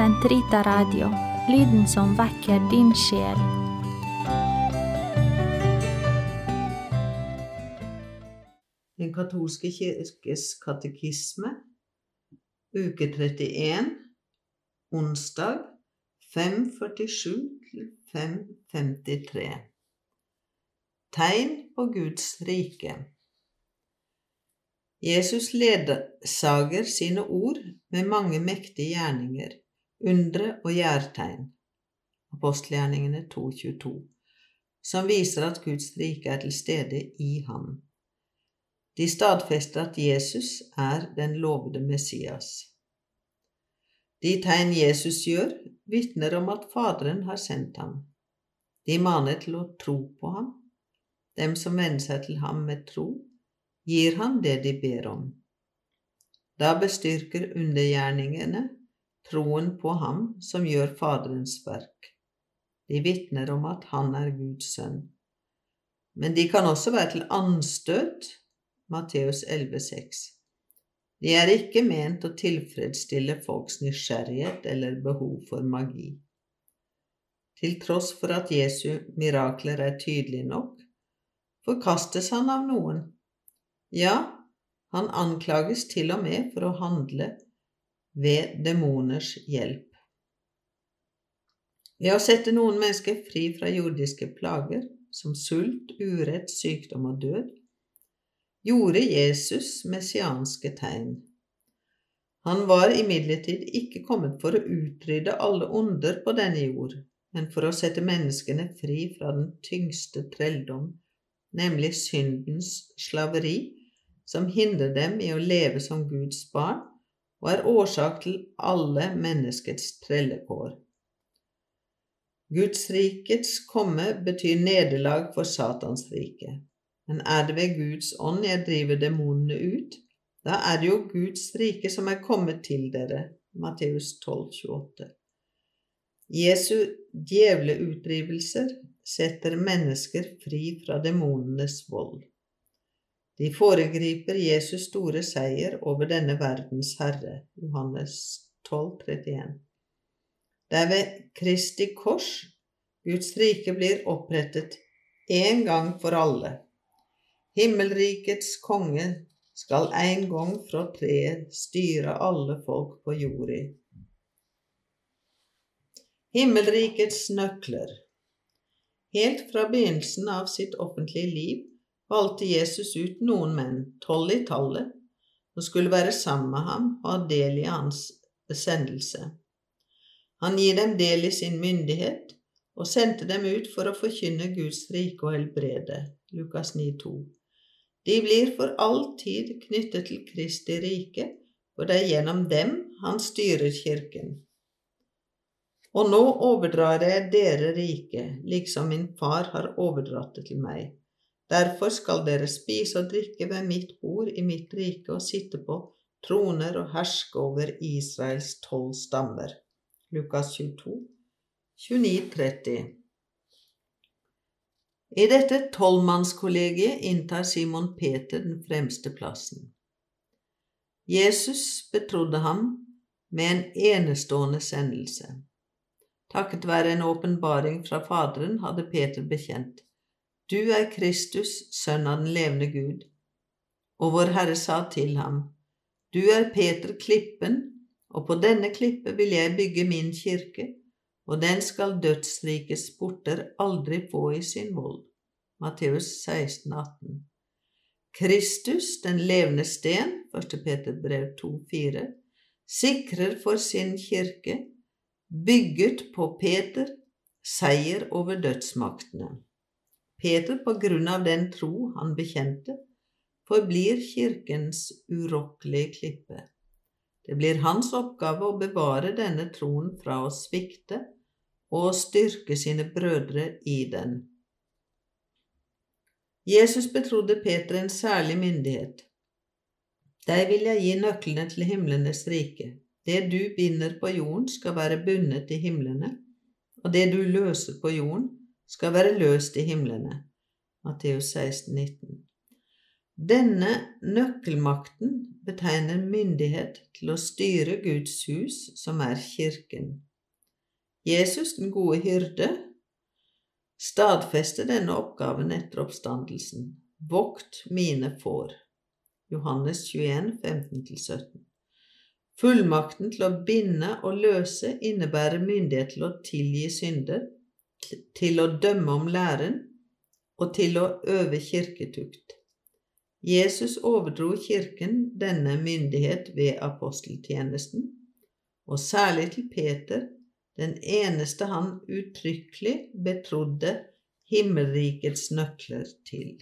Sentrita Radio, lyden som vekker din sjel. Den katolske kirkes katekisme, uke 31, onsdag 547-553. Tegn på Guds rike. Jesus ledsager sine ord med mange mektige gjerninger, undre og gjærtegn, apostelgjerningene 2.22, som viser at Guds rike er til stede i ham. De stadfester at Jesus er den lovede Messias. De tegn Jesus gjør, vitner om at Faderen har sendt ham. De maner til å tro på ham. Dem som venner seg til ham med tro, gir han det de ber om. Da bestyrker undergjerningene troen på ham som gjør Faderens verk. De vitner om at han er Guds sønn. Men de kan også være til anstøt Matteus 11,6. De er ikke ment å tilfredsstille folks nysgjerrighet eller behov for magi. Til tross for at Jesu mirakler er tydelige nok, forkastes han av noen. Ja, han anklages til og med for å handle ved demoners hjelp. Ved å sette noen mennesker fri fra jordiske plager, som sult, urett, sykdom og død, gjorde Jesus messianske tegn. Han var imidlertid ikke kommet for å utrydde alle onder på denne jord, men for å sette menneskene fri fra den tyngste trelldom, nemlig syndens slaveri, som hindrer dem i å leve som Guds barn og er årsak til alle menneskets trellekår. Gudsrikets komme betyr nederlag for Satans rike. Men er det ved Guds ånd jeg driver demonene ut, da er det jo Guds rike som er kommet til dere. Matteus 12, 28. Jesu djevleutdrivelser setter mennesker fri fra demonenes vold. De foregriper Jesus store seier over denne verdens herre, Johannes 12, 31. Det er ved Kristi kors Guds rike blir opprettet en gang for alle. Himmelrikets konge skal en gang fra treet styre alle folk på jorda. Himmelrikets nøkler Helt fra begynnelsen av sitt offentlige liv valgte Jesus ut noen menn, tolv i tallet, som skulle være sammen med ham og ha del i hans besendelse. Han gir dem del i sin myndighet og sendte dem ut for å forkynne Guds rike og helbrede. Lukas 9, 2. De blir for all tid knyttet til Kristi rike, for det er gjennom dem han styrer kirken. Og nå overdrar jeg dere riket, liksom min far har overdratt det til meg. Derfor skal dere spise og drikke ved mitt bord i mitt rike og sitte på troner og herske over Israels tolv stammer. Lukas 22, 29-30 i dette tolvmannskollegiet inntar Simon Peter den fremste plassen. Jesus betrodde ham med en enestående sendelse. Takket være en åpenbaring fra Faderen hadde Peter bekjent, Du er Kristus, sønn av den levende Gud. Og vår Herre sa til ham, Du er Peter klippen, og på denne klippet vil jeg bygge min kirke, og den skal dødsrikes porter aldri få i sin vold. Matteus 16, 18. Kristus, den levende sten, 1. Peter brev 2, 4, sikrer for sin kirke, bygget på Peter, seier over dødsmaktene. Peter, på grunn av den tro han bekjente, forblir kirkens urokkelige klippe. Det blir hans oppgave å bevare denne troen fra å svikte og styrke sine brødre i den. Jesus betrodde Peter en særlig myndighet. Deg vil jeg gi nøklene til himlenes rike. Det du binder på jorden, skal være bundet i himlene, og det du løser på jorden, skal være løst i himlene. Matteus 16, 19. Denne nøkkelmakten betegner myndighet til å styre Guds hus, som er kirken. Jesus, den gode hyrde, stadfester denne oppgaven etter oppstandelsen. Vokt mine får. Johannes 21, 15-17. Fullmakten til å binde og løse innebærer myndighet til å tilgi synder, til å dømme om læren og til å øve kirketukt. Jesus overdro kirken denne myndighet ved aposteltjenesten, og særlig til Peter, den eneste han uttrykkelig betrodde himmelrikets nøkler til.